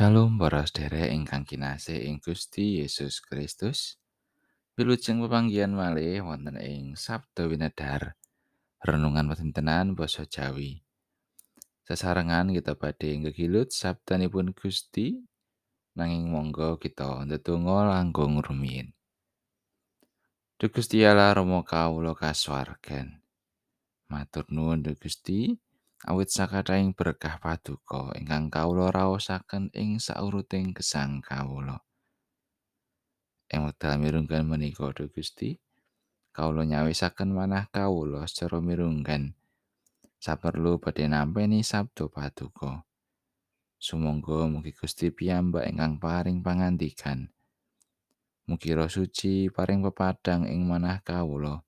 Salam para sedherek ingkang kinasih ing Gusti Yesus Kristus. Wilujeng pepanggihan malih wonten ing Sabda Winedhar. Renungan wontenan basa Jawi. Sesarengan kita badhe ngegilut sabdanipun Gusti nanging monggo kita ndedonga langkung rumiyin. Duh Gusti Allah Rama kawula kasuwargan. Matur nuwun Gusti, awit sakathahing berkah paduka ingkang kawula raosaken ing sauruting gesang kawula. Ing wekdal mirunggan menika Duh Gusti, kawula nyawisaken manah kawula secara mirunggan. Saperlu badhe nampi sabda paduka. Sumangga mugi Gusti piyambak ingkang paring pangandikan. Mugi Roh Suci paring pepadang ing manah kawula.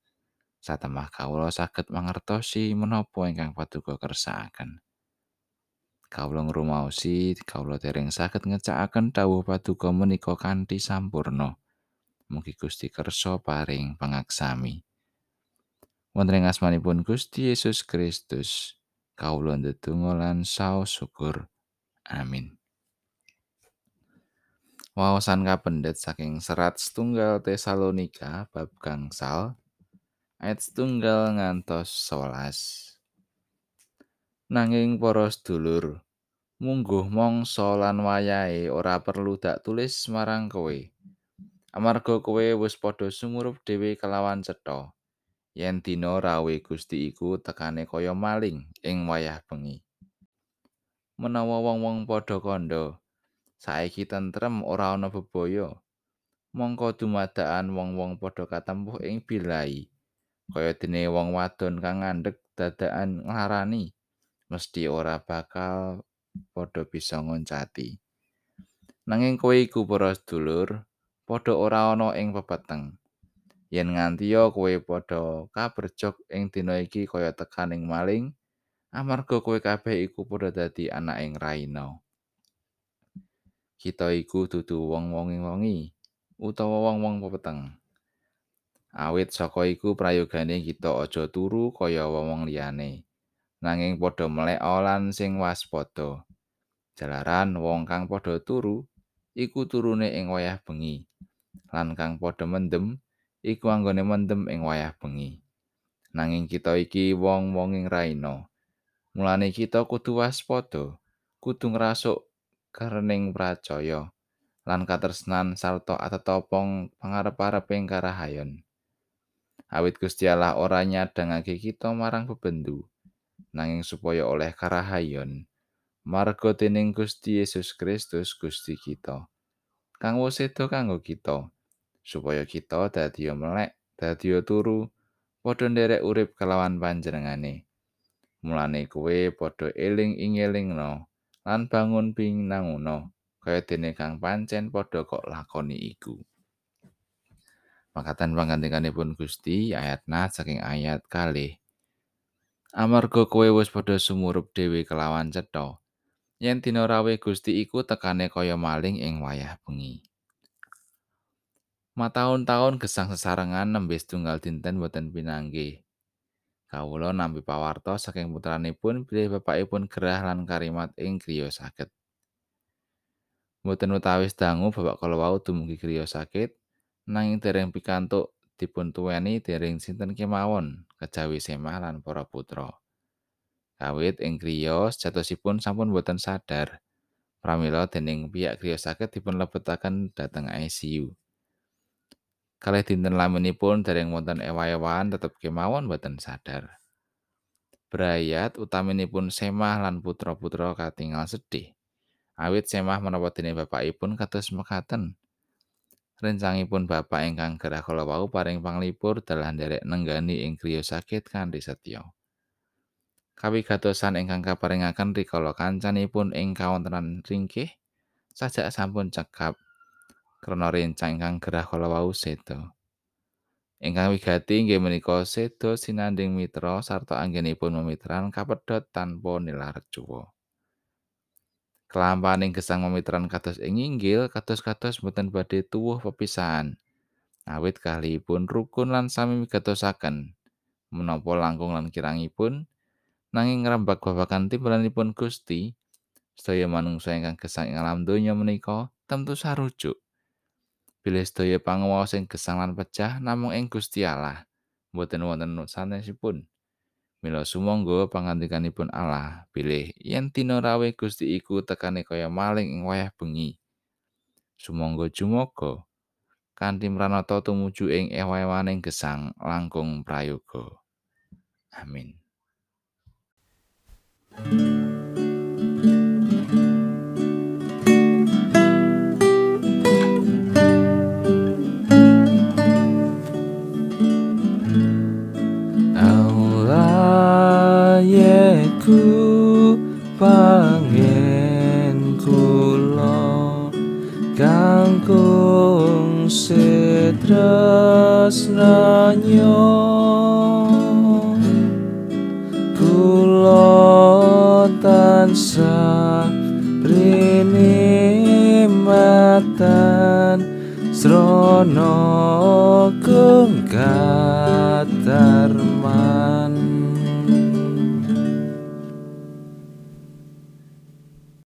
Satemah kawula saged mangertosi menapa ingkang paduka kersakaken. Kawula ngrumaosi kawula dereng saged ngecakaken dawuh paduka menika kanthi sampurna. Mugi Gusti kersa paring pangaksami. Wonten ing asmanipun Gusti Yesus Kristus, kawula ndedonga lan saos syukur. Amin. Wawasan kapendet saking serat setunggal Tesalonika bab gangsal ayat setunggal ngantos sewelas. Nanging para sedulur, mungguh mangsa lan wayahe ora perlu dak tulis marang kowe. Amarga kowe wis padha sumurup dhewe kelawan cetha. Yen dina rawe Gusti iku tekane kaya maling ing wayah bengi. Menawa wong-wong padha kandha, saiki tentrem ora ana bebaya. Mongko dumadakan wong-wong padha katempuh ing bilai. Kaya dene wong wadon kang ngandhek dadakan nglarani mesti ora bakal padha bisa ngoncati. Nanging kowe iku para sedulur padha ora ana ing pepeteng. Yen ngantiya kowe padha kaberjok ing dina iki kaya tekaning maling amarga kowe kabeh iku padha dadi anak ing raina. Kita iku dudu wong-wong wengi utawa wong-wong pepeteng Awit saka iku prayogane kita aja turu kaya wong liyane. Nanging padha melek lan sing waspada. Jalaran wong kang padha turu iku turune ing wayah bengi. Lan kang padha mendem iku anggone mendem ing wayah bengi. Nanging kita iki wong-wong ing raina. Mulane kita kudu waspada, kudu ngrasuk kerening pracaya lan katresnan sarta atetopong pangarep-areping karahayon. Awit Gusti Allah ora nyadangake kita marang bebendu nanging supaya oleh karahayon. Marga dening Gusti Yesus Kristus Gusti kita. Kang wis sedo kanggo kita supaya kita dadi melek dadi turu padha nderek urip kelawan panjenengane. Mulane kowe padha eling ing elingno lan bangun ping nanguno kaya dene kang pancen padha kok lakoni iku Makatan pangandikanipun Gusti ayat na saking ayat kali. Amarga kowe wis padha sumurup dhewe kelawan cetha. Yen dina rawe Gusti iku tekane kaya maling ing wayah bengi. Mataun-taun gesang sesarengan nembe tunggal dinten boten pinanggih. Kawula nampi pawarto saking putranipun bilih bapakipun gerah lan karimat ing griya sakit. Mboten utawis dangu bapak kala wau dumugi griya sakit, nanging dereng pikantuk dipun tuweni dereng sinten kemawon kejawi semah lan para putra. Kawit ing griya sejatosipun sampun boten sadar. Pramila dening pihak griya sakit dipun lebetaken dhateng ICU. Kalih dinten laminipun dereng wonten ewa-ewan tetep kemawon boten sadar. Brayat utaminipun semah lan putra-putra katingal sedih. Awit semah menapa dene bapakipun kados mekaten. Rencangipun bapak ingkang gerah kala wau paring panglipur dalah nderek nenggani ing griya sakit kanthi setya. Kawigatosan ingkang kaparingaken rikala kancanipun ing kawontenan ringkih sajak sampun cekap krana rencang ingkang gerah kala wau seda. Ingkang wigati inggih menika seda sinanding mitra sarta anggenipun memitran kapedhot tanpa nilar cuwa. Kelampaning gesang memitran kados ing inggil kados-kados boten badhe tuwuh pepisahan. Awit kalihipun rukun lan sami migatosaken. Menapa langkung lan kirangipun nanging ngrembak babagan timbalanipun Gusti sedaya manungsa ingkang gesang ing alam donya menika tentu sarujuk. Bilih sedaya panguwaos sing gesang lan pecah namung ing Gusti Allah, mboten wonten sanesipun. Mila sumangga pangandikanipun Allah, bilih yen dina rawuh Gusti iku tekane kaya maling ing wayah bengi. Sumangga jumoga kanthi mranata tumuju ing ewa-ewaning gesang langkung prayoga. Amin. Ku pangen kula kangkung setres nanyo kula tansah rene matan srana kung katarman